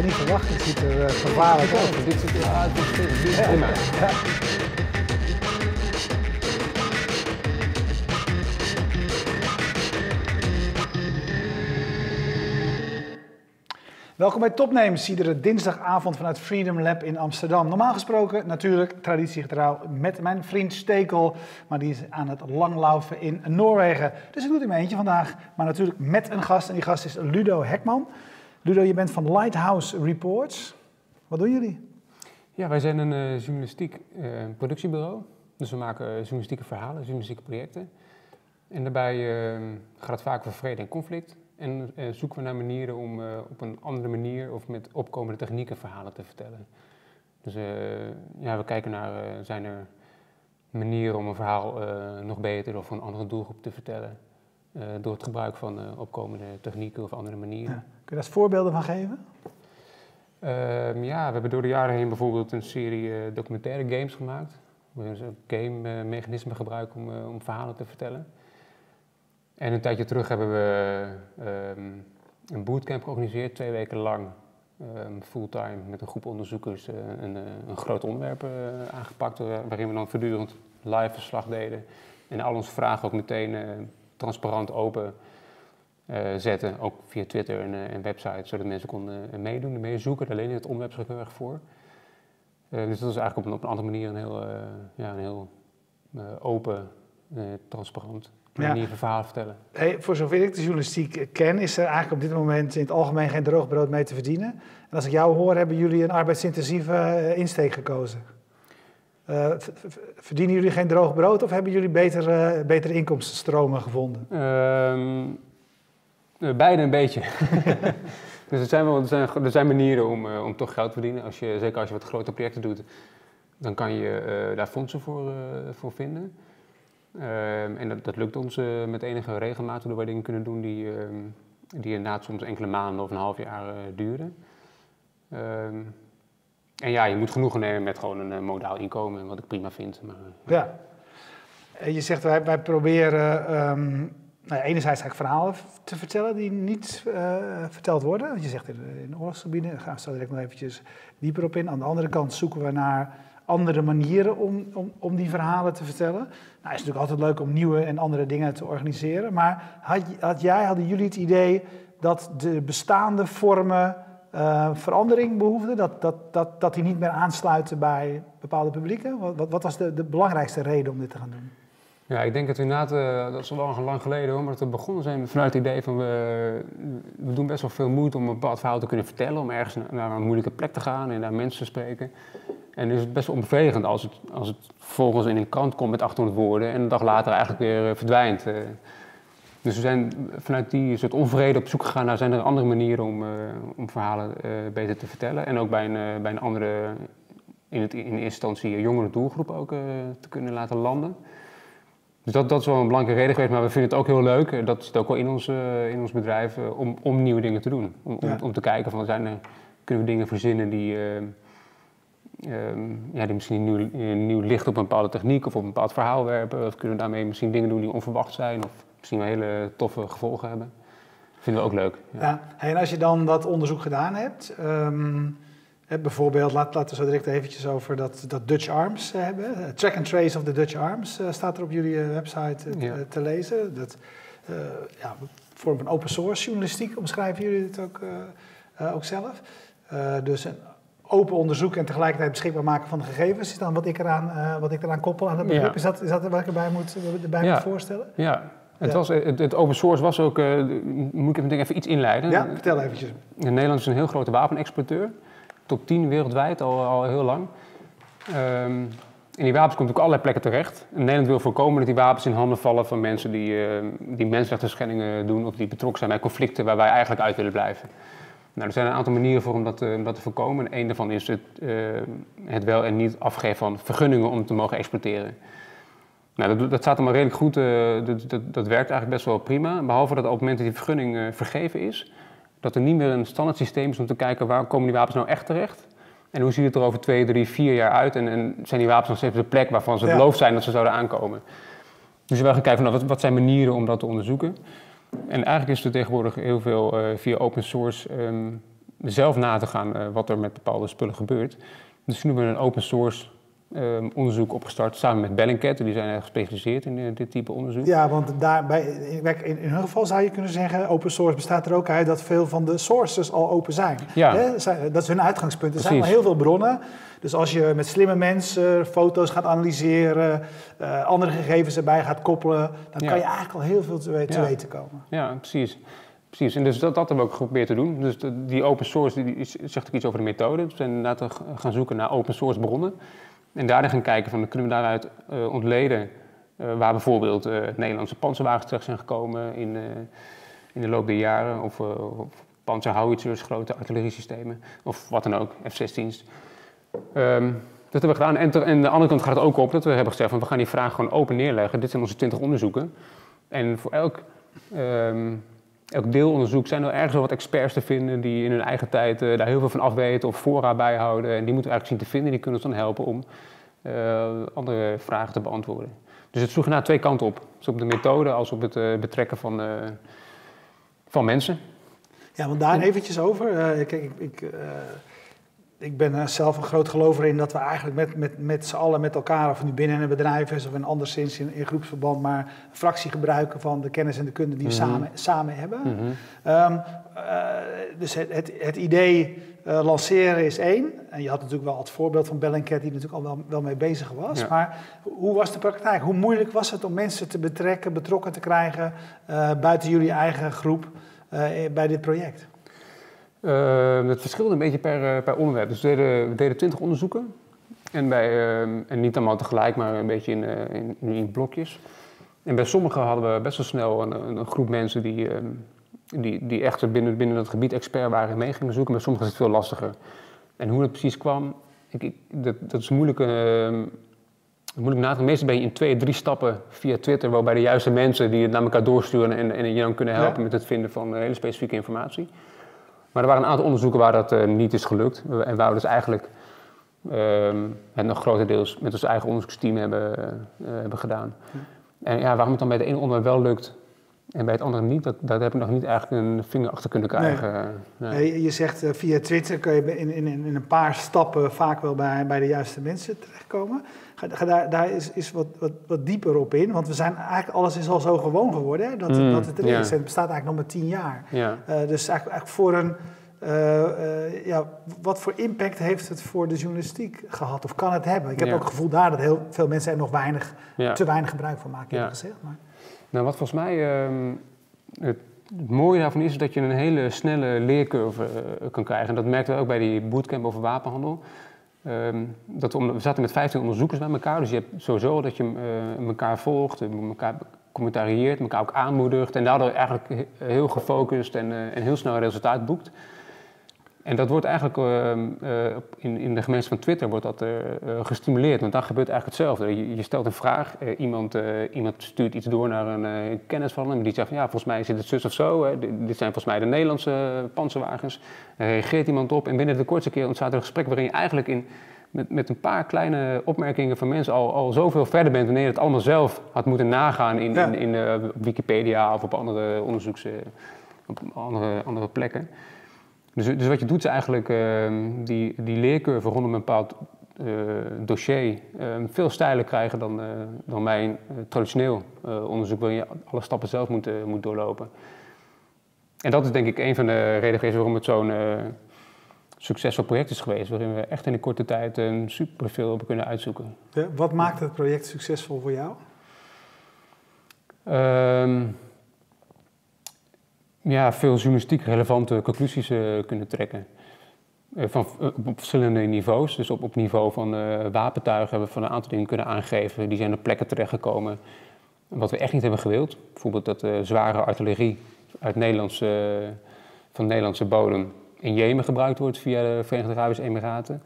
je niet verwacht. Het ziet er uh, gevaarlijk. Dit ziet. Welkom bij Topnames, iedere dinsdagavond vanuit Freedom Lab in Amsterdam. Normaal gesproken natuurlijk traditiegetrouw met mijn vriend Stekel, maar die is aan het langlaufen in Noorwegen. Dus ik doe het in mijn eentje vandaag, maar natuurlijk met een gast en die gast is Ludo Hekman. Ludo, je bent van Lighthouse Reports. Wat doen jullie? Ja, wij zijn een uh, journalistiek uh, productiebureau. Dus we maken uh, journalistieke verhalen, journalistieke projecten. En daarbij gaat het vaak over vrede en conflict. En zoeken we naar manieren om op een andere manier of met opkomende technieken verhalen te vertellen. Dus ja, we kijken naar, zijn er manieren om een verhaal nog beter of voor een andere doelgroep te vertellen. Door het gebruik van opkomende technieken of andere manieren. Ja. Kun je daar voorbeelden van geven? Ehm, ja, we hebben door de jaren heen bijvoorbeeld een serie documentaire games gemaakt. We een game mechanisme gebruiken om, om verhalen te vertellen. En een tijdje terug hebben we um, een bootcamp georganiseerd, twee weken lang, um, fulltime, met een groep onderzoekers uh, een, een, groot onderwerp uh, aangepakt, waarin we dan voortdurend live verslag deden. En al onze vragen ook meteen transparant open zetten, ook via Twitter en, en website, zodat mensen konden meedoen, meezoeken. Daar leende het onderwerp zich heel erg voor. dus dat is eigenlijk op een, op een andere manier een heel, ja, een heel open, transparant manier van verhaal vertellen. Hey, voor zover ik de journalistiek ken, is er eigenlijk op dit moment in het algemeen geen droogbrood mee te verdienen. En als ik jou hoor, hebben jullie een arbeidsintensieve insteek gekozen. Uh, verdienen jullie geen droog brood of hebben jullie betere, uh, betere inkomstenstromen gevonden? Um, beide een beetje. dus er zijn, wel, er, zijn, er zijn manieren om, om toch geld te verdienen. Als je, zeker als je wat grote projecten doet, dan kan je daar fondsen voor, voor vinden. Ehm, en dat, dat, lukt ons met enige regelmaat, waardoor we dingen kunnen doen die, uh, die inderdaad soms enkele maanden of een half jaar duren. En ja, je moet genoegen nemen met gewoon een eh, modaal inkomen, wat ik prima vind. Maar, ja. En je zegt, wij, wij proberen um, nou ja, enerzijds verhalen te vertellen die niet verteld worden. Je zegt in, in oorlogsgebieden, daar gaan we zo direct nog eventjes dieper op in. Aan de andere kant zoeken we naar andere manieren om, om, om die verhalen te vertellen. Nou, het is natuurlijk altijd leuk om nieuwe en andere dingen te organiseren. Maar had, had jij, hadden jullie het idee dat de bestaande vormen uh, verandering behoefden? Dat, dat, dat, dat die niet meer aansluiten bij bepaalde publieken? Wat, wat was de, de belangrijkste reden om dit te gaan doen? Ja, ik denk dat we inderdaad, uh, dat is al lang, lang geleden hoor, maar dat we begonnen zijn vanuit het idee van we, we doen best wel veel moeite om een bepaald verhaal te kunnen vertellen, om ergens naar een moeilijke plek te gaan en naar mensen te spreken. En dus is het best wel onbevredigend als het, als het volgens in een krant komt met 800 woorden en een dag later eigenlijk weer eh, verdwijnt. Dus we zijn vanuit die soort onvrede op zoek gegaan naar zijn er andere manieren om, uh, om verhalen beter te vertellen. En ook bij een, bij een andere, in, het, in eerste instantie jongere doelgroep ook te kunnen laten landen. Dus dat, dat is wel een belangrijke reden geweest, maar we vinden het ook heel leuk. Dat zit ook wel in ons, in ons bedrijf om, om nieuwe dingen te doen. Om, om, om, te kijken van zijn er, kunnen we dingen verzinnen die Um, ja, die misschien nieuw, nieuw licht op een bepaalde techniek of op een bepaald verhaal werpen. Of kunnen we daarmee misschien dingen doen die onverwacht zijn of misschien wel hele toffe gevolgen hebben. Dat vinden we ook leuk. Ja. ja. en als je dan dat onderzoek gedaan hebt, um, bijvoorbeeld, laat, laten we zo direct eventjes over dat, dat Dutch Arms uh, hebben. Uh, track and Trace of the Dutch Arms uh, staat er op jullie website ja. te lezen. Dat ja, vorm van open source journalistiek omschrijven jullie het ook, ook zelf. dus een open onderzoek en tegelijkertijd beschikbaar maken van de gegevens is dan wat ik eraan, uh, wat ik eraan koppel aan het begrip. Is, dat, is dat wat ik erbij moet, erbij moet voorstellen? Ja, het, was, het, het, open source was ook, uh, moet ik even iets inleiden. Ja, vertel eventjes. Nederland is een heel grote wapenexporteur, top 10 wereldwijd al, al heel lang. Um, en die wapens komen op allerlei plekken terecht. En Nederland wil voorkomen dat die wapens in handen vallen van mensen die, uh, die mensenrechten doen of die betrokken zijn bij conflicten waar wij eigenlijk uit willen blijven. Nou, er zijn een aantal manieren voor om dat, uh, dat te voorkomen. Een daarvan is het, uh, het wel en niet afgeven van vergunningen om te mogen exporteren. Nou, dat, dat staat allemaal redelijk goed, uh, dat, dat, dat, werkt eigenlijk best wel prima. Behalve dat op het moment dat die vergunning vergeven is, dat er niet meer een standaard systeem is om te kijken waar komen die wapens nou echt terecht. En hoe ziet het er over twee, drie, vier jaar uit? En, en zijn die wapens nog steeds op de plek waarvan ze ja. zijn dat ze zouden aankomen? Dus we gaan kijken van nou, wat, wat zijn manieren om dat te onderzoeken. En eigenlijk is er tegenwoordig heel veel uh, via open source um, zelf na te gaan wat er met bepaalde spullen gebeurt. Dus nu hebben we een open source Ehm, onderzoek opgestart samen met Bellingcat. Die zijn gespecialiseerd in eh, dit type onderzoek. Ja, want daarbij, in, in hun geval zou je kunnen zeggen, open source bestaat er ook uit dat veel van de sources al open zijn. Ja. Dat is hun uitgangspunt. Er zijn al heel veel bronnen. Dus als je met slimme mensen foto's gaat analyseren, uh, andere gegevens erbij gaat koppelen, dan kan je eigenlijk al heel veel te, weten komen. Ja, precies. Precies, en dus dat, dat hebben we ook geprobeerd te doen. Dus die open source die, zegt ook iets over de methode. Dus we zijn inderdaad gaan zoeken naar open source bronnen. En daarna gaan kijken van, kunnen we daaruit uh, ontleden uh, waar bijvoorbeeld uh, Nederlandse panzerwagens terecht zijn gekomen in, in de loop der jaren. Of, of panzerhouwitsers, grote artilleriesystemen of wat dan ook, F-16's. Um, dat hebben we gedaan. En, en, de andere kant gaat het ook op dat we hebben gezegd van we gaan die vraag gewoon open neerleggen. Dit zijn onze 20 onderzoeken. En voor elk um, elk deelonderzoek zijn er ergens wel wat experts te vinden die in hun eigen tijd uh, daar heel veel van afweten of fora bijhouden. En die moeten we eigenlijk zien te vinden. Die kunnen ons dan helpen om uh, andere vragen te beantwoorden. Dus het sloeg naar twee kanten op. Dus op de methode als op het uh, betrekken van, van mensen. Ja, want daar eventjes over. kijk, ik, ik ik ben eh, zelf een groot gelover in dat we eigenlijk met, met, met z'n allen met elkaar, of nu binnen een bedrijf is of in anderszins in, in groepsverband, maar een fractie gebruiken van de kennis en de kunde die we mhm. samen, samen hebben. Mhm. Ehm, eh, dus het, het, het idee uh, lanceren is één. En je had natuurlijk wel het voorbeeld van Bellingcat, die natuurlijk al wel, wel mee bezig was. Maar hoe was de praktijk? Hoe moeilijk was het om mensen te betrekken, betrokken te krijgen buiten jullie eigen groep bij dit project? Uh, het verschilde een beetje per, eh, per onderwerp. Dus we deden, we deden 20 onderzoeken. En, bij, uh, en niet allemaal tegelijk, maar een beetje in, uh, in, in, blokjes. En bij sommigen hadden we best wel snel een, een groep mensen die, ehm, die, die echt binnen, binnen dat gebied expert waren en mee gingen zoeken. Bij sommigen is het veel lastiger. En hoe dat precies kwam, ik, ik, dat, dat is moeilijk, ehm, moeilijk na te Meestal ben je in twee, drie stappen via Twitter, waarbij de juiste mensen die het naar elkaar doorsturen en, en je dan kunnen helpen met het vinden van hele specifieke informatie. Maar er waren een aantal onderzoeken waar dat uh, niet is gelukt. En waar we dus eigenlijk um, het nog grotendeels met ons eigen onderzoeksteam hebben, uh, hebben gedaan. En ja, waarom het dan bij de ene onderwerp wel lukt en bij het andere niet, dat, daar heb ik nog niet eigenlijk een vinger achter kunnen krijgen. Nee. Nee. Je zegt uh, via Twitter kun je in, in, in een paar stappen vaak wel bij, bij de juiste mensen terechtkomen. Ga, ga daar, daar is, is wat, wat, wat dieper op in, want we zijn eigenlijk, alles is al zo gewoon geworden hè, dat, mm, dat het er is. Het bestaat eigenlijk nog maar tien jaar. Ja. Uh, dus eigenlijk, eigenlijk voor een. Uh, ja, wat voor impact heeft het voor de journalistiek gehad? Of kan het hebben? Ik heb ook het gevoel daar dat heel veel mensen er nog weinig, te weinig gebruik van maken, ja. gezegd. Maar. Nou, wat volgens mij uh, het, mooie daarvan is, dat je een hele snelle leercurve uh, kan krijgen. En dat merkten we ook bij die bootcamp over wapenhandel. Um, dat we, zaten met 15 onderzoekers bij elkaar, dus je hebt sowieso dat je uh, elkaar volgt, elkaar commentarieert, elkaar ook aanmoedigt en daardoor eigenlijk heel gefocust en, uh, en heel snel resultaat boekt. En dat wordt eigenlijk uh, uh, in, in de gemeenschap van Twitter wordt dat, uh, gestimuleerd, want dan gebeurt eigenlijk hetzelfde. Je, je stelt een vraag, iemand, iemand stuurt iets door naar een kennis van hem, die zegt van ja, volgens mij zit het zus of zo, hè. dit zijn volgens mij de Nederlandse panzerwagens. Er reageert iemand op en binnen de kortste keer ontstaat er een gesprek waarin je eigenlijk in, met, met een paar kleine opmerkingen van mensen al, al zoveel verder bent wanneer je het allemaal zelf had moeten nagaan in, in, in Wikipedia of op andere onderzoeks, op andere, andere plekken. Dus, dus wat je doet is eigenlijk uh, die, die leercurve rondom een bepaald uh, dossier uh, veel steiler krijgen dan, eh, dan bij een eh, traditioneel onderzoek waarin je alle stappen zelf moet, moet doorlopen. En dat is denk ik een van de redenen waarom het zo'n succesvol project is geweest, waarin we echt in een korte tijd superveel hebben kunnen uitzoeken. Ja, wat maakt het project succesvol voor jou? Ehm, ja, veel journalistiek relevante conclusies uh, kunnen trekken. Uh, van, uh, op verschillende niveaus. Dus op, op niveau van wapentuigen hebben we van een aantal dingen kunnen aangeven. Die zijn op plekken terechtgekomen wat we echt niet hebben gewild. Bijvoorbeeld dat zware artillerie uit Nederlandse, van Nederlandse bodem in Jemen gebruikt wordt via de Verenigde Arabische Emiraten.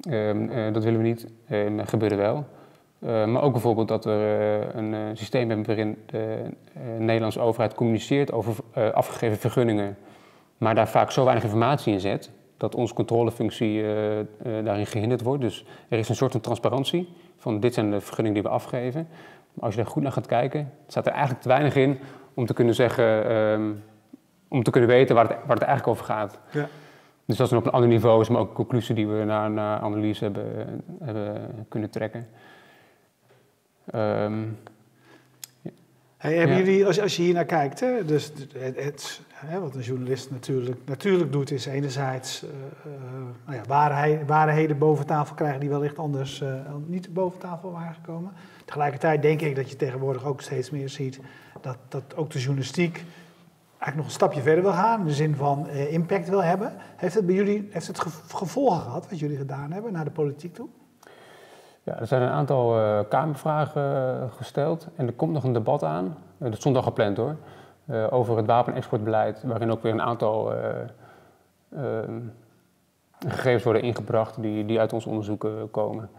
Ehm, dat willen we niet, uh, gebeurde wel. Uh, maar ook bijvoorbeeld dat we uh, een uh, systeem hebben waarin de Nederlandse overheid communiceert over afgegeven vergunningen, maar daar vaak zo weinig informatie in zet, dat onze controlefunctie daarin gehinderd wordt. Dus er is een soort van transparantie van dit zijn de vergunningen die we afgeven. Maar als je daar goed naar gaat kijken, staat er eigenlijk te weinig in om te kunnen zeggen, ehm, om te kunnen weten waar het, waar het eigenlijk over gaat. Ja. Dus dat is op een ander niveau, is maar ook een conclusie die we na, na analyse hebben, hebben kunnen trekken. Ehm, Hey, hebben Ja. jullie, als, als je hier naar kijkt, hè, dus het, het, hè, wat een journalist natuurlijk, natuurlijk doet, is enerzijds eh, nou ja, waarheid, waarheden boven tafel krijgen die wellicht anders eh, niet boven tafel waren gekomen. Tegelijkertijd denk ik dat je tegenwoordig ook steeds meer ziet dat, dat ook de journalistiek eigenlijk nog een stapje verder wil gaan, in de zin van impact wil hebben. Heeft het bij jullie heeft het ge- gevolgen gehad wat jullie gedaan hebben naar de politiek toe? Ja, er zijn een aantal eh, Kamervragen eh, gesteld en er komt nog een debat aan. Eh, dat stond al gepland hoor. over het wapenexportbeleid, waarin ook weer een aantal eh, ehm, gegevens worden ingebracht die, die uit ons onderzoeken komen.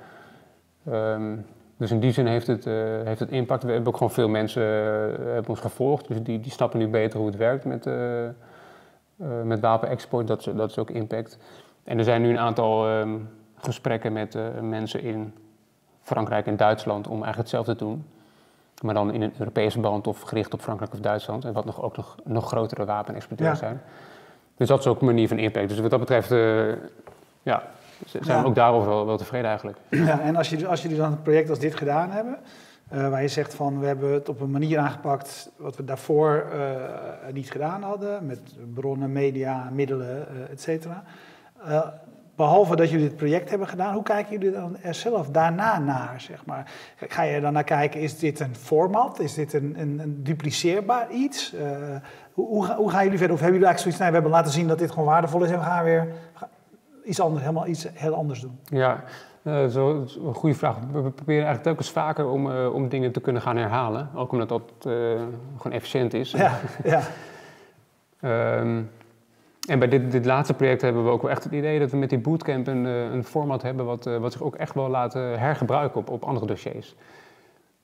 Ehm, dus in die zin heeft het, heeft het impact. We hebben ook gewoon veel mensen hebben ons gevolgd, dus die, die snappen nu beter hoe het werkt met, met wapenexport. Dat dat is ook impact. En er zijn nu een aantal ehm, gesprekken met mensen in Frankrijk en Duitsland om eigenlijk hetzelfde te doen. Maar dan in een Europese band of gericht op Frankrijk of Duitsland. En wat nog, ook nog, nog grotere wapenexporteurs Ja. zijn. Dus dat is ook een manier van impact. Dus wat dat betreft, eh, ja, zijn Ja. we ook daarover wel, wel tevreden eigenlijk. Ja, en als, je, als jullie dan een project als dit gedaan hebben, eh, waar je zegt van we hebben het op een manier aangepakt wat we daarvoor eh, niet gedaan hadden, met bronnen, media, middelen, et cetera. Eh, behalve dat jullie dit project hebben gedaan, hoe kijken jullie dan er zelf daarna naar? Zeg maar? Ga je er dan naar kijken, is dit een format? Is dit een, een, een dupliceerbaar iets? Eh, hoe, hoe, ga- hoe gaan jullie verder? Of hebben jullie eigenlijk zoiets, nee, we hebben laten zien dat dit gewoon waardevol is en we gaan weer iets anders, helemaal iets heel anders doen? Ja, eh, zo, dat is een goede vraag. We proberen eigenlijk telkens vaker om, eh, om dingen te kunnen gaan herhalen. Ook omdat dat gewoon efficiënt is. Ja, ja. Ehm, en bij dit, dit laatste project hebben we ook wel echt het idee dat we met die bootcamp een, eh, een format hebben wat, eh, wat zich ook echt wel laat eh, hergebruiken op, op andere dossiers.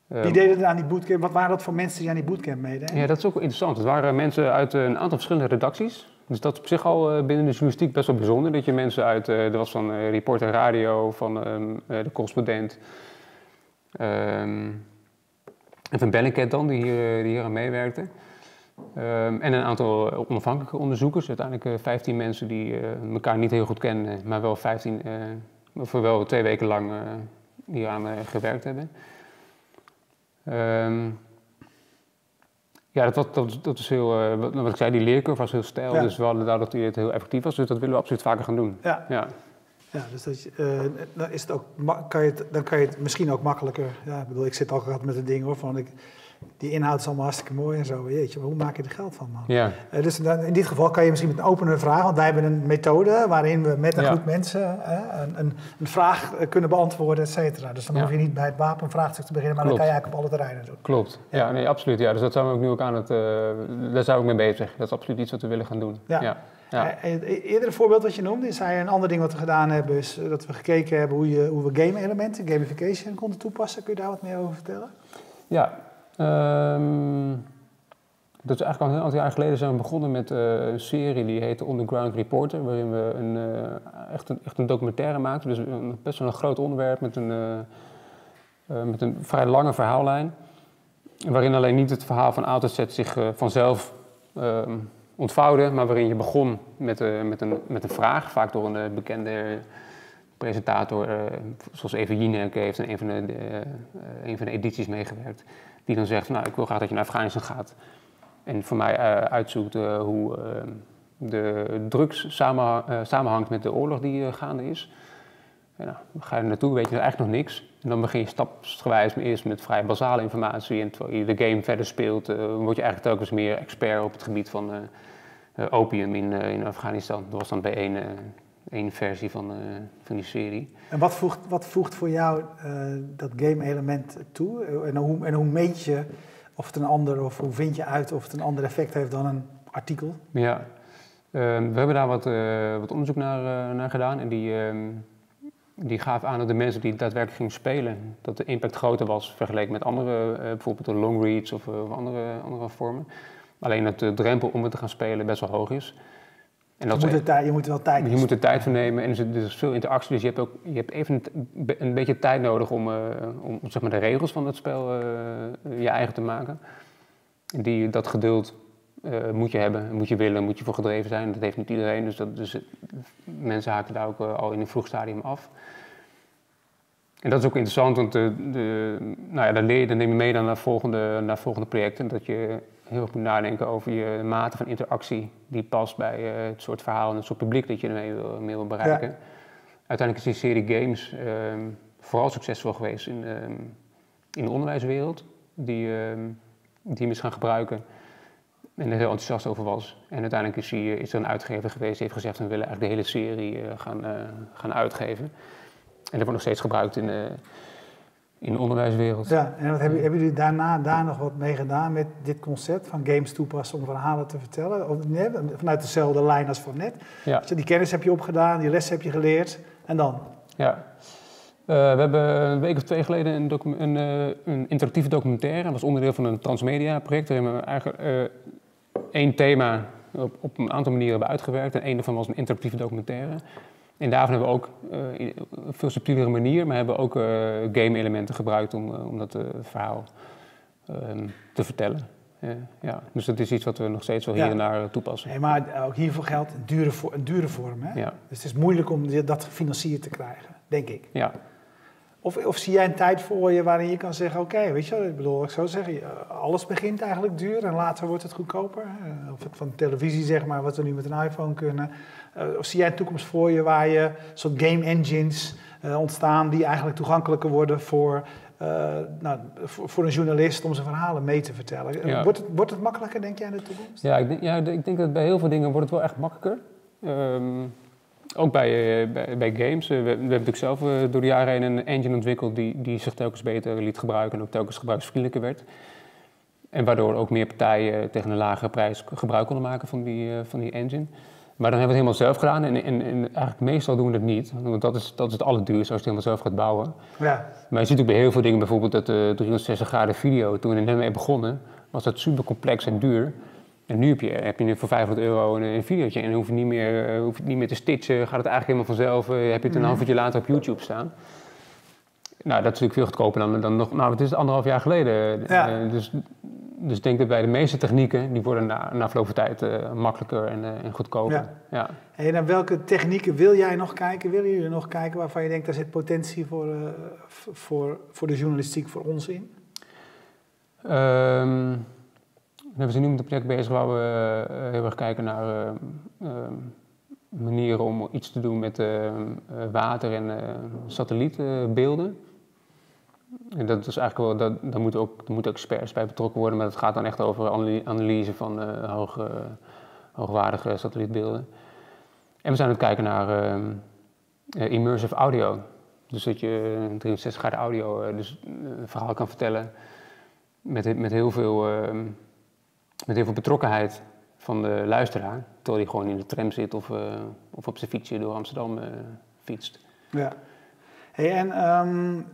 Ehm, Wie deden er aan die bootcamp? Wat waren dat voor mensen die aan die bootcamp meededen? ja, dat is ook wel interessant. Het waren mensen uit een aantal verschillende redacties. Dus dat is op zich al binnen de journalistiek best wel bijzonder. Dat je mensen uit, er was van Reporter Radio, van ehm, eh, de correspondent. ehm, en van Bellingcat dan, die hier, die hier aan meewerkte. Ehm, en een aantal eh, onafhankelijke onderzoekers. Uiteindelijk eh 15 mensen die eh, elkaar niet heel goed kennen, maar wel 15, eh, of wel twee weken lang eh hieraan eh, gewerkt hebben. Ehm, ja, dat, was- dat, dat is heel, eh, wat, wat ik zei, die leercurve was heel stijl. Ja. Dus we hadden daar dat het heel effectief was. Dus dat willen we absoluut vaker gaan doen. Ja, Ja, ja dus dat, eh, dan, is het ook, kan je het, dan kan je het misschien ook makkelijker... Ja, ik bedoel, ik zit ook altijd met het ding hoor, van ik, die inhoud is allemaal hartstikke mooi en zo. Jeetje, maar hoe maak je er geld van, man? ja. Eh, dus dan, in dit geval kan je misschien met een openere vraag, want wij hebben een methode waarin we met een Ja. groep mensen een, een, een vraag eh, kunnen beantwoorden, et cetera. Dus dan Ja. hoef je niet bij het wapenvraagstuk te beginnen, maar Klopt. dan kan je eigenlijk op alle terreinen doen. Klopt. Ja, nee, absoluut. Ja, dus dat zijn we ook nu ook aan het... eh, daar zijn we ook mee bezig. Dat is absoluut iets wat we willen gaan doen. Ja. ja. Eh, Eerder een voorbeeld wat je noemde, is hij een ander ding wat we gedaan hebben, is dat we gekeken hebben hoe, je, hoe we game-elementen, gamification konden toepassen. Kun je daar wat meer over vertellen? Ja, ehm, dat is eigenlijk al een aantal jaar geleden zijn we begonnen met eh, een serie die heette Underground Reporter, waarin we een, eh, echt, een, documentaire maakten. Dus een, best wel een groot onderwerp met een, eh, met een vrij lange verhaallijn. Waarin alleen niet het verhaal van A zich vanzelf ehm, ontvouwde, maar waarin je begon met, met, een, met een vraag, vaak door een bekende presentator, zoals Jinek heeft in een van de, een van de edities meegewerkt. Die dan zegt, nou ik wil graag dat je naar Afghanistan gaat. En voor mij eh, uitzoekt eh, hoe eh, de drugs samen, samenhangt met de oorlog die gaande is. En nou, ga je er naartoe, weet je eigenlijk nog niks. En dan begin je stapsgewijs eerst met vrij basale informatie. En terwijl je de game verder speelt, word je eigenlijk telkens meer expert op het gebied van opium in, in Afghanistan. Dat was dan bij één, één versie van, eh, van die serie. En wat voegt, wat voegt voor jou eh, dat game-element toe? En hoe, en hoe meet je of het een ander, of hoe vind je uit of het een ander effect heeft dan een artikel? Ja, Ehm, we hebben daar wat, eh, wat onderzoek naar, naar gedaan. En die, ehm, die gaf aan dat de mensen die daadwerkelijk gingen spelen, dat de impact groter was vergeleken met andere, bijvoorbeeld de long reads of, of andere, andere vormen. Alleen dat de drempel om het te gaan spelen best wel hoog is. En Je dat moet, is- er je moet er wel tijd je moet er tijd voor nemen en er zit, er is veel interactie, dus je hebt ook je hebt even een, beetje tijd nodig om, eh, om zeg maar, de regels van het spel eh, je eigen te maken. En die, dat geduld eh, moet je hebben, moet je willen, moet je voor gedreven zijn. Dat heeft niet iedereen, dus, dat, dus mensen haken daar ook al in een vroeg stadium af. En dat is ook interessant, want de, de, nou ja, dan, leer je, dan neem je mee dan naar volgende, naar volgende projecten. Dat je heel erg moet nadenken over je mate van interactie die past bij uh, het soort verhaal en het soort publiek dat je ermee wil, mee wil bereiken. Uiteindelijk is die serie games ehm, vooral succesvol geweest in, ehm, in de onderwijswereld, die, uh, die hem is gaan gebruiken en er heel enthousiast over was. En uiteindelijk is, hij, is er een uitgever geweest die heeft gezegd: we willen eigenlijk de hele serie uh, gaan, gaan uitgeven. En dat wordt nog steeds gebruikt in de, in de onderwijswereld. Ja, en wat hebben, hebben jullie daarna daar nog wat mee gedaan met dit concept van games toepassen om verhalen te vertellen? Of, nee, vanuit dezelfde lijn als van net. Ja. Dus die kennis heb je opgedaan, die les heb je geleerd en dan? Ja. Uh, we hebben een week of twee geleden een, een, uh, een interactieve documentaire. Dat was onderdeel van een transmedia project. Daar hebben we eigenlijk uh, één thema op, op, een aantal manieren hebben uitgewerkt. En één daarvan was een interactieve documentaire. En daarvan hebben we ook uh, een veel subtielere manier, maar hebben we ook uh, game-elementen gebruikt om, uh, om dat verhaal um, te vertellen. ja. Dus dat is iets wat we nog steeds wel hier en daar toepassen. Nee, maar ook hiervoor geldt een dure, een dure vorm. Hè? Ja. Dus het is moeilijk om dat gefinancierd te krijgen, denk ik. Ja. Of, of zie jij een tijd voor je waarin je kan zeggen: Oké, weet je, ik bedoel, ik zou zeggen, alles begint eigenlijk duur en later wordt het goedkoper. Of het van televisie, zeg maar, wat we nu met een iPhone kunnen. Uh, of zie jij een toekomst voor je waar je soort game engines uh, ontstaan die eigenlijk toegankelijker worden voor, uh, nou, voor, voor, een journalist om zijn verhalen mee te vertellen? Ja. Wordt, het, wordt het makkelijker, denk jij, in de toekomst? Ja, ik denk, ja, ik denk dat bij heel veel dingen wordt het wel echt makkelijker. Um, ook bij, bij, bij, games. We, we, hebben natuurlijk zelf door de jaren heen een engine ontwikkeld die, die zich telkens beter liet gebruiken en ook telkens gebruiksvriendelijker werd. En waardoor ook meer partijen tegen een lagere prijs gebruik konden maken van die, van die engine. Maar dan hebben we het helemaal zelf gedaan en, en, en eigenlijk meestal doen we het niet. Want dat is, dat is het allerduurste als je het helemaal zelf gaat bouwen. Ja. Maar je ziet ook bij heel veel dingen, bijvoorbeeld dat uh, 360 graden video, toen we er net mee begonnen, was dat super complex en duur. En nu heb je, heb je voor 500 euro een, een videootje en hoef je niet meer, uh, hoef je niet meer te stitchen, gaat het eigenlijk helemaal vanzelf, uh, heb je het een half uurtje later op YouTube staan. Nou, dat is natuurlijk veel goedkoper dan, dan nog, nou het is anderhalf jaar geleden. Ja. Uh, dus dus ik denk dat bij de meeste technieken, die worden na, na verloop van tijd uh, makkelijker en, uh, en goedkoper. Ja. Ja. En naar welke technieken wil jij nog kijken? Willen jullie nog kijken waarvan je denkt, daar zit potentie voor, voor, voor de journalistiek voor ons in? Um, we zijn nu met een project bezig waar we heel erg kijken naar manieren om iets te doen met water en satellietbeelden. En dat is eigenlijk wel, dat, daar moeten ook, moeten experts bij betrokken worden, maar het gaat dan echt over analyse van hoge, hoogwaardige satellietbeelden. En we zijn aan het kijken naar uh, immersive audio. Dus dat je 360 graden audio, dus een verhaal kan vertellen met, met, heel veel, ehm, met heel veel betrokkenheid van de luisteraar. Terwijl hij gewoon in de tram zit of, of op zijn fietsje door Amsterdam fietst. Ja. Hey, en um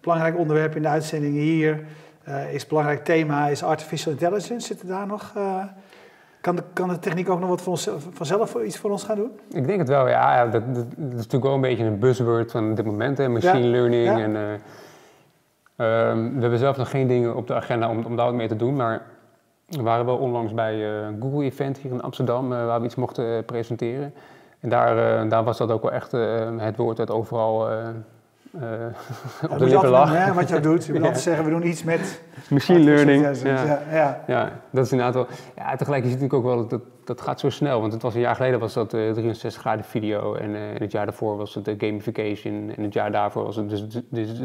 belangrijk onderwerp in de uitzendingen hier uh, is belangrijk thema is artificial intelligence. Zit er daar nog? Uh, kan, de, kan de techniek ook nog wat voor ons, vanzelf iets voor ons gaan doen? Ik denk het wel, ja. ja dat, dat, dat, is natuurlijk wel een beetje een buzzword van dit moment, hè, machine ja. learning. Ja. En, uh, um, we hebben zelf nog geen dingen op de agenda om, om daar wat mee te doen, maar we waren wel onlangs bij een Google Event hier in Amsterdam, waar we iets mochten presenteren. En daar, daar was dat ook wel echt het woord dat overal uh, op de lippen lag. Ja, wat je doet. Je moet ja. altijd zeggen, we doen iets met... Machine learning. Ja. Ja, ja. ja, dat is inderdaad wel... Ja, tegelijk is het natuurlijk ook wel, dat, dat gaat zo snel. Want het was een jaar geleden was dat uh, 63 graden video. En uh, het jaar daarvoor was het de gamification. En het jaar daarvoor was het... Dus, dus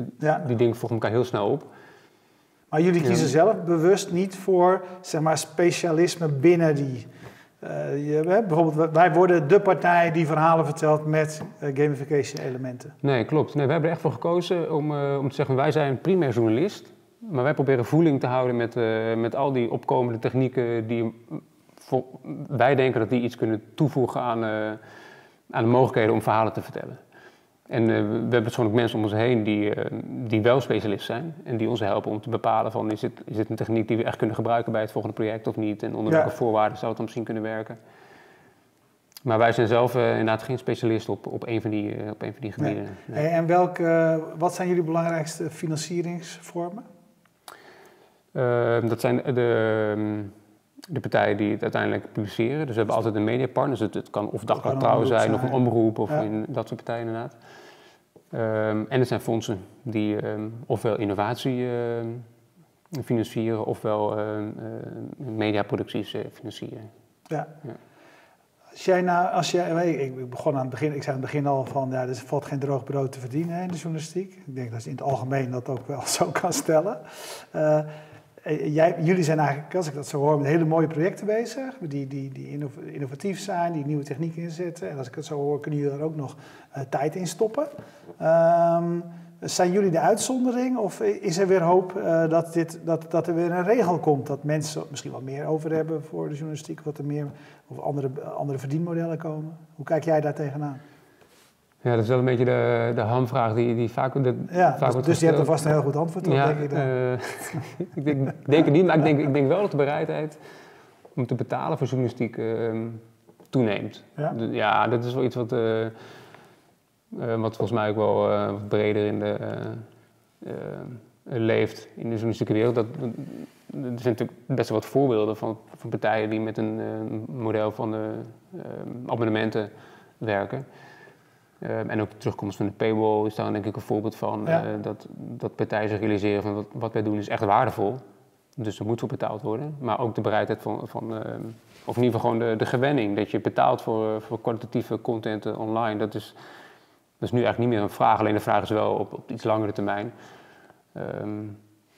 die dingen volgen elkaar heel snel op. Maar jullie kiezen zelf bewust niet voor, zeg maar, specialisme binnen die... Uh, je, bijvoorbeeld, wij worden de partij die verhalen vertelt met uh, gamification elementen. Nee, klopt. Nee, we hebben er echt voor gekozen om, uh, om te zeggen, wij zijn primair journalist. Maar wij proberen voeling te houden met, met al die opkomende technieken die voor, wij denken dat die iets kunnen toevoegen aan, aan de mogelijkheden om verhalen te vertellen. En uh, we hebben ook mensen om ons heen die, uh, die wel specialist zijn en die ons helpen om te bepalen van is dit, is dit een techniek die we echt kunnen gebruiken bij het volgende project of niet en onder welke ja. voorwaarden zou het dan misschien kunnen werken. Maar wij zijn zelf uh, inderdaad geen specialist op, op, een, van die, op een van die gebieden. Nee. Nee. En welke, wat zijn jullie belangrijkste financieringsvormen? Ehm, dat zijn de, de partijen die het uiteindelijk publiceren. Dus we hebben altijd een mediapartner. Dus het, het kan of Dagblad Trouw zijn, of een omroep of Ja. in, dat soort partijen inderdaad. Ehm, en er zijn fondsen die ehm, ofwel innovatie ehm, financieren ofwel eh, mediaproducties eh, financieren. Ja. Ja. Als jij nou, als jij, ik begon aan het begin, ik zei aan het begin al van, ja, er valt geen droog brood te verdienen hè, in de journalistiek. Ik denk dat je in het algemeen dat ook wel zo kan stellen. Eh, eh, jij, jullie zijn eigenlijk, als ik dat zo hoor, met hele mooie projecten bezig, die, die, die innov- innovatief zijn, die nieuwe technieken inzetten. En als ik het zo hoor, kunnen jullie er ook nog eh, tijd in stoppen. Ehm, zijn jullie de uitzondering of is er weer hoop dat, dit, dat, dat er weer een regel komt? Dat mensen misschien wat meer over hebben voor de journalistiek, wat er meer of andere, andere verdienmodellen komen? Hoe kijk jij daar tegenaan? Ja, dat is wel een beetje de, de hamvraag die, die vaak, de, Ja, vaak dus, wordt dus je hebt er vast een heel goed antwoord op, Ja, denk ik dan. eh, ik, denk, denk het niet, maar ik denk, ik denk wel dat de bereidheid om te betalen voor journalistiek ehm, toeneemt. Ja? Dat is wel iets wat, eh, eh, wat volgens mij ook wel wat breder in de, leeft in de journalistieke wereld. Dat, dat- er zijn natuurlijk best wel wat voorbeelden van, van partijen die met een model van de, eh, abonnementen werken. Ehm, en ook de terugkomst van de paywall is daar denk ik een voorbeeld van. Ja. eh, dat, dat partijen zich realiseren van wat, wat wij doen is echt waardevol. Dus er moet voor betaald worden. Maar ook de bereidheid van, van ehm, of in ieder geval gewoon de, de gewenning. Dat je betaalt voor, eh, voor kwalitatieve content eh, online. Dat is, dat is nu eigenlijk niet meer een vraag. Alleen de vraag is wel op, op iets langere termijn. ehm,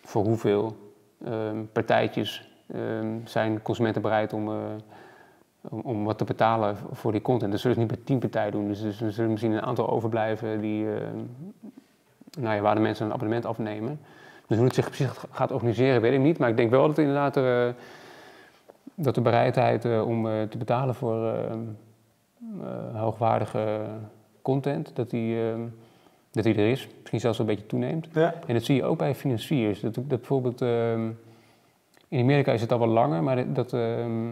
voor hoeveel partijtjes zijn consumenten bereid om, om, om wat te betalen voor die content. Dat zullen ze niet bij tien partijen doen. Dus, dus er zullen misschien een aantal overblijven die, ehm, nou ja, waar de mensen een abonnement afnemen. Dus hoe het zich precies gaat organiseren, weet ik niet. Maar ik denk wel dat inderdaad er, eh, dat de bereidheid eh, om eh, te betalen voor eh, hoogwaardige content, dat die, dat die er is. Misschien zelfs een beetje toeneemt. Ja. En dat zie je ook bij financiers. Dat, dat bijvoorbeeld, ehm, in Amerika is het al wel langer, maar dat- dat ehm,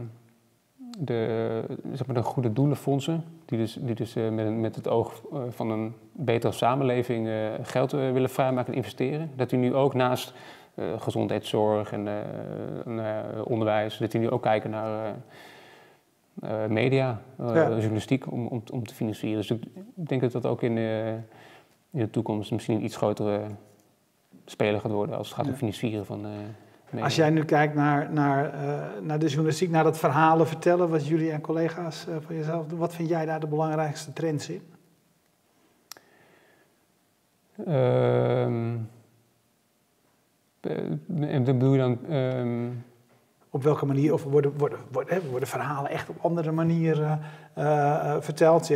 de, zeg maar de goede doelenfondsen, die dus, die dus eh, met, met het oog eh, van een betere samenleving eh, geld willen vrijmaken en investeren, dat die nu ook naast gezondheidszorg en onderwijs, dat die nu ook kijken naar media, Ja. journalistiek, om, om, om te financieren. Dus ik denk dat dat ook in, in de toekomst misschien een iets grotere speler gaat worden als het gaat om financieren van Als jij nu kijkt naar, naar, eh, naar de journalistiek, naar dat verhalen vertellen, wat jullie en collega's eh, van jezelf doen, wat vind jij daar de belangrijkste trends in? En dat bedoel je dan... ehm, Op welke manier, of worden, worden, worden, verhalen echt op andere manieren eh, eh, verteld?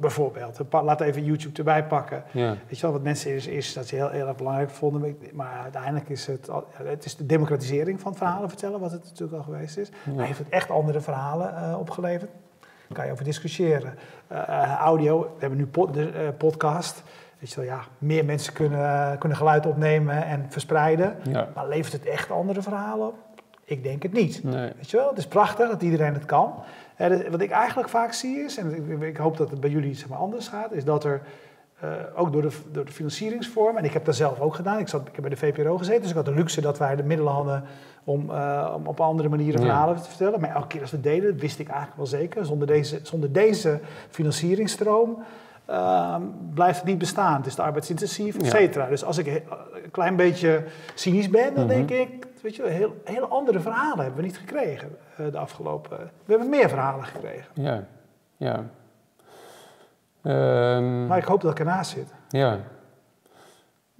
Bijvoorbeeld, laat even YouTube erbij pakken. ja. Weet je wel, wat mensen is, is dat ze heel, heel erg belangrijk vonden. maar uiteindelijk is het, het is de democratisering van verhalen vertellen, wat het natuurlijk al geweest is. Maar heeft het echt andere verhalen eh, opgeleverd? Daar kan je over discussiëren. Audio, we hebben nu pod, de, podcast. Weet je wel, ja, meer mensen kunnen, kunnen geluid opnemen en verspreiden. ja. Maar levert het echt andere verhalen op? Ik denk het niet. Nee. Weet je wel, het is prachtig dat iedereen het kan. Wat ik eigenlijk vaak zie is, en ik, hoop dat het bij jullie zeg maar, anders gaat, is dat er eh, ook door de, door de financieringsvorm, en ik heb dat zelf ook gedaan, ik, zat, ik heb bij de VPRO gezeten, dus ik had de luxe dat wij de middelen hadden om, eh, om op andere manieren Ja. verhalen te vertellen. Maar elke keer als we deden, wist ik eigenlijk wel zeker, zonder deze, zonder deze financieringstroom ehm, blijft het niet bestaan. Het is te arbeidsintensief, et Ja. cetera. Dus als ik een klein beetje cynisch ben, dan Mhm. denk ik, weet je, heel, hele andere verhalen hebben we niet gekregen eh, de afgelopen. We hebben meer verhalen gekregen. Ja, ja. Ehm, Maar ik hoop dat ik ernaast zit. ja.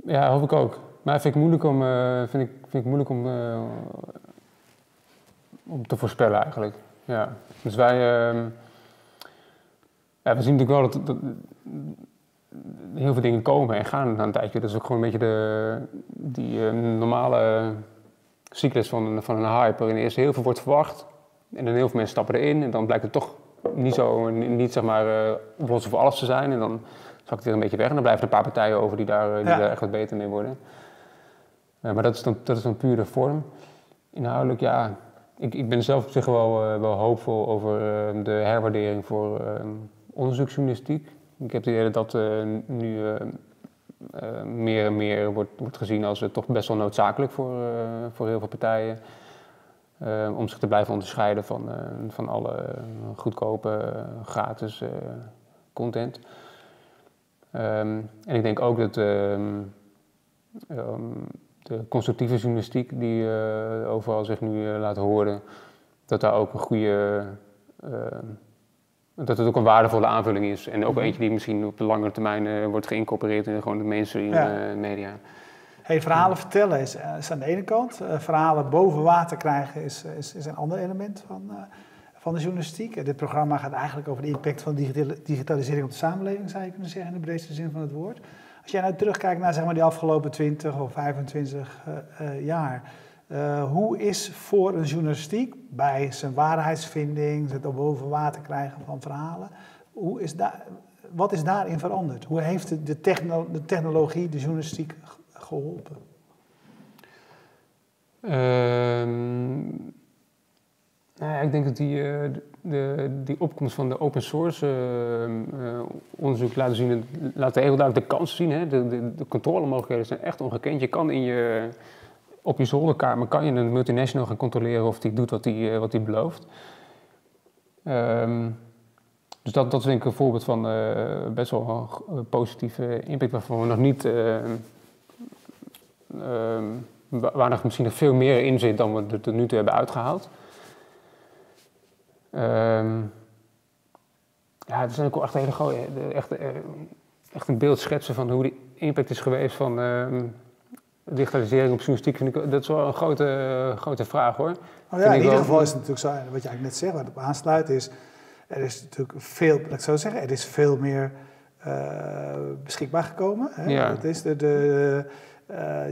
Ja, hoop ik ook. Maar vind ik moeilijk om, eh, vind ik, vind ik moeilijk om, eh, om te voorspellen eigenlijk. Ja. Dus wij, ehm, ja, we zien natuurlijk wel dat, dat heel veel dingen komen en gaan na een tijdje. Dat is ook gewoon een beetje de, die eh, normale cyclus van een, van een hype. Waarin eerst heel veel wordt verwacht en dan heel veel mensen stappen erin. En dan blijkt het toch niet zo, niet zeg maar eh oplossing voor alles te zijn. En dan zakt het weer een beetje weg. En dan blijven er een paar partijen over die daar, eh, die Ja. daar echt wat beter mee worden. Maar dat is, dan, dat is dan puur de vorm. Inhoudelijk, ja, ik, ik ben zelf op zich wel, wel hoopvol over de herwaardering voor eh, onderzoeksjournalistiek. Ik heb het idee dat dat eh, nu eh, eh, meer en meer wordt, wordt gezien als toch best wel noodzakelijk voor, voor heel veel partijen. om zich te blijven onderscheiden van, van alle goedkope, gratis content. Ehm, en ik denk ook dat ehm, ehm, de constructieve journalistiek die eh, overal zich nu laat horen, dat daar ook een goede, dat het ook een waardevolle aanvulling is. En ook Mhm. eentje die misschien op de langere termijn eh, wordt geïncorporeerd in gewoon de mainstream Ja. eh, media. Hey, verhalen vertellen is, is aan de ene kant. Eh, verhalen boven water krijgen is, is, is een ander element van, van de journalistiek. Dit programma gaat eigenlijk over de impact van digitalisering op de samenleving, zou je kunnen zeggen, in de breedste zin van het woord. Als jij nou terugkijkt naar zeg maar, die afgelopen 20 of 25 eh, eh, jaar. Eh, hoe is voor een journalistiek bij zijn waarheidsvinding, het op boven water krijgen van verhalen, hoe is daar, wat is daarin veranderd? Hoe heeft de, techno- de technologie de journalistiek geholpen? Ehm, nou ik denk dat die, eh, de, die opkomst van de open source ehm, eh, onderzoek laten zien, laat heel duidelijk de kansen zien. Hè? De, de, de controlemogelijkheden zijn echt ongekend. Je kan in je, op je zolderkamer kan je een multinational gaan controleren of die doet wat die, eh, wat die belooft. Ehm, dus dat, dat is ik een voorbeeld van eh, best wel een positieve impact waarvan we nog niet... wa- waar nog misschien nog veel meer in zit dan we er tot nu toe hebben uitgehaald. Ja, het is ook echt, hele echt, eh, echt een beeld schetsen van hoe die impact is geweest van digitalisering op journalistiek. Vind ik, dat is wel een grote, grote vraag hoor. Oh ja, in ieder geval is het natuurlijk zo, wat je eigenlijk net zegt, wat op aansluit is, er is natuurlijk veel, laat ik zo zeggen, er is veel meer eh, beschikbaar gekomen. Hè? Ja. Het is de, de eh,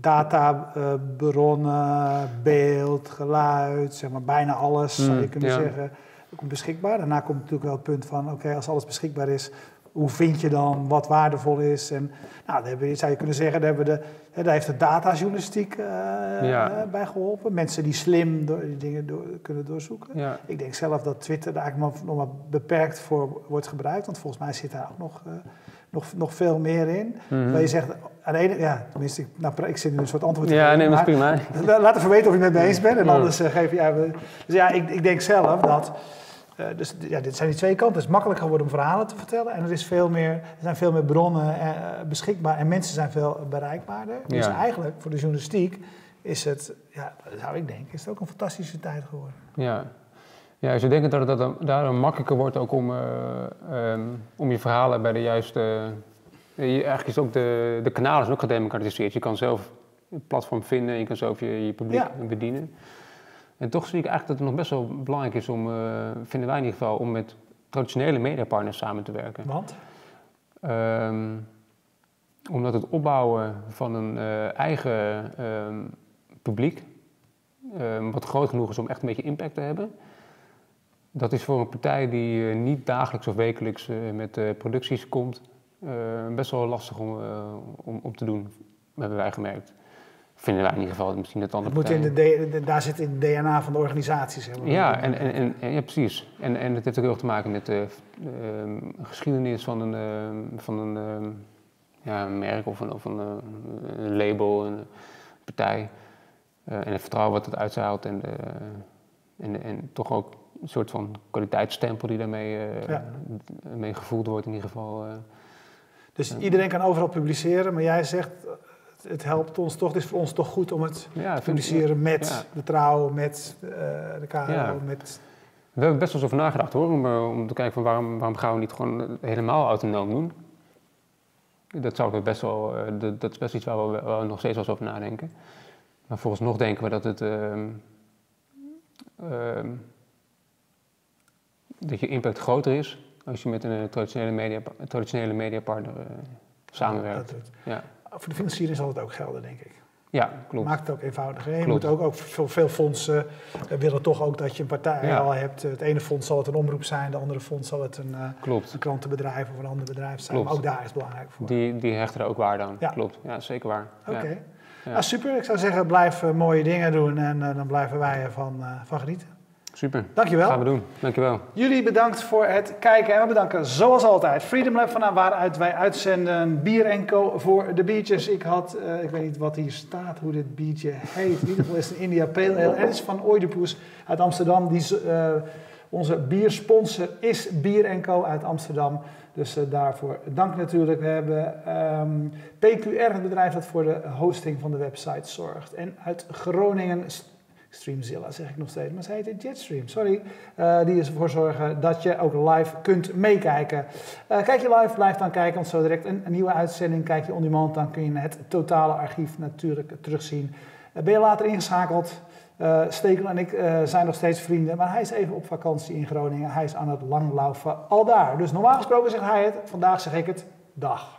databronnen, beeld, geluid, zeg maar bijna alles zou je Mm, kunnen ja. zeggen, komt beschikbaar. Daarna komt natuurlijk wel het punt van, oké, als alles beschikbaar is, hoe vind je dan wat waardevol is? En nou, daar hebben zou je kunnen zeggen, daar, hebben de, hè, daar heeft de datajournalistiek eh, Ja. eh, bij geholpen. Mensen die slim door, die dingen door, kunnen doorzoeken. Ja, Ik denk zelf dat Twitter daar eigenlijk nog, maar beperkt voor wordt gebruikt. Want volgens mij zit daar ook nog, eh, nog, nog veel meer in. Mhm. Maar je zegt, aan de ene, ja, tenminste, ik, nou, ik zit nu een soort antwoord ja geven, nee, dat is maar- prima. La- Laat even weten of je het met me eens bent en anders uh, geef je... Ja, dus ja, ik, ik denk zelf dat... eh, dus ja, dit zijn die twee kanten. Het is makkelijker geworden om verhalen te vertellen. En er, is veel meer, er zijn veel meer bronnen eh, beschikbaar. En mensen zijn veel bereikbaarder. Dus eigenlijk voor de journalistiek is het... Ja, zou ik denken, is het ook een fantastische tijd geworden. Ja. Ja, dus ik denk dat het daardoor makkelijker wordt ook om, eh, ehm, om je verhalen bij de juiste... je- eigenlijk is ook de, de kanalen ook gedemocratiseerd. Je kan zelf een platform vinden, je kan zelf je, je publiek Ja. bedienen. En toch zie ik eigenlijk dat het nog best wel belangrijk is om, eh, vinden wij in ieder geval, om met traditionele mediapartners samen te werken. Want? Ehm, omdat het opbouwen van een eh, eigen ehm, publiek, ehm, wat groot genoeg is om echt een beetje impact te hebben, dat is voor een partij die eh, niet dagelijks of wekelijks met producties komt, best wel lastig om, om, om te doen, hebben wij gemerkt. Vinden wij in ieder geval, misschien dat andere moet in partijen. de, daar zit in het DNA van de organisatie, zeg maar. Ja, en, en, en, en- ja, precies. En, en het heeft ook heel erg te maken met de ehm, geschiedenis van een, ehm, van een, ehm, ja, een merk of een, of een, eh, een label, een partij. Eh, en het vertrouwen wat het uitzaalt en, de, en, en toch ook een soort van kwaliteitsstempel die daarmee eh, Ja. mee gevoeld wordt in ieder geval. eh. Dus iedereen kan overal publiceren, maar jij zegt, eh, het, helpt ons toch, het is voor ons toch goed om het ja, te publiceren met ja. de trouw, met eh, de KRO, Ja. met... We hebben best wel eens over nagedacht hoor, om, eh, om te kijken van waarom, waarom gaan we niet gewoon eh, helemaal autonoom doen. Dat, we best wel, dat, dat is best iets waar we, waar we nog steeds wel eens over nadenken. Maar volgens nog denken we dat het, ehm, ehm, dat je impact groter is als je met een traditionele, media, traditionele mediapartner samenwerkt. Ja. Voor de financiering zal het ook gelden, denk ik. ja, klopt. Maakt het ook eenvoudiger. Je Klopt. moet ook, ook veel, veel fondsen eh, willen toch ook dat je een partij Ja. al hebt. Het ene fonds zal het een omroep zijn, de andere fonds zal het een, eh, Klopt. een krantenbedrijf of een ander bedrijf zijn. Klopt. Maar ook daar is het belangrijk voor. Die, die hechten er ook waarde aan. Ja. Klopt. Ja, zeker waar. Oké. Ja. Ja. Nou, super. Ik zou zeggen, blijf eh, mooie dingen doen en dan blijven wij ervan van genieten. Super. Dankjewel. Gaan we doen. Dankjewel. Jullie bedankt voor het kijken en we bedanken zoals altijd Freedom Lab van waaruit wij uitzenden Bier en Co voor de biertjes. Ik had, uh, ik weet niet wat hier staat, hoe dit biertje heet. In ieder geval is het een India Pale Ale. Het is van Oedipus uit Amsterdam. Die, uh, onze biersponsor is Bier Co uit Amsterdam. Dus uh, daarvoor dank natuurlijk. We hebben um, ehm, PQR, het bedrijf dat voor de hosting van de website zorgt. En uit Groningen Streamzilla zeg ik nog steeds, maar zij heet Jetstream, sorry. Uh, die is ervoor zorgen dat je ook live kunt meekijken. Uh, kijk je live, blijf dan kijken, want zo direct een, nieuwe uitzending, kijk je on demand, dan kun je het totale archief natuurlijk terugzien. Uh, ben je later ingeschakeld? Stekel en ik zijn nog steeds vrienden, maar hij is even op vakantie in Groningen. Hij is aan het langlaufen al daar. Dus normaal gesproken zegt hij het, vandaag zeg ik het. Dag.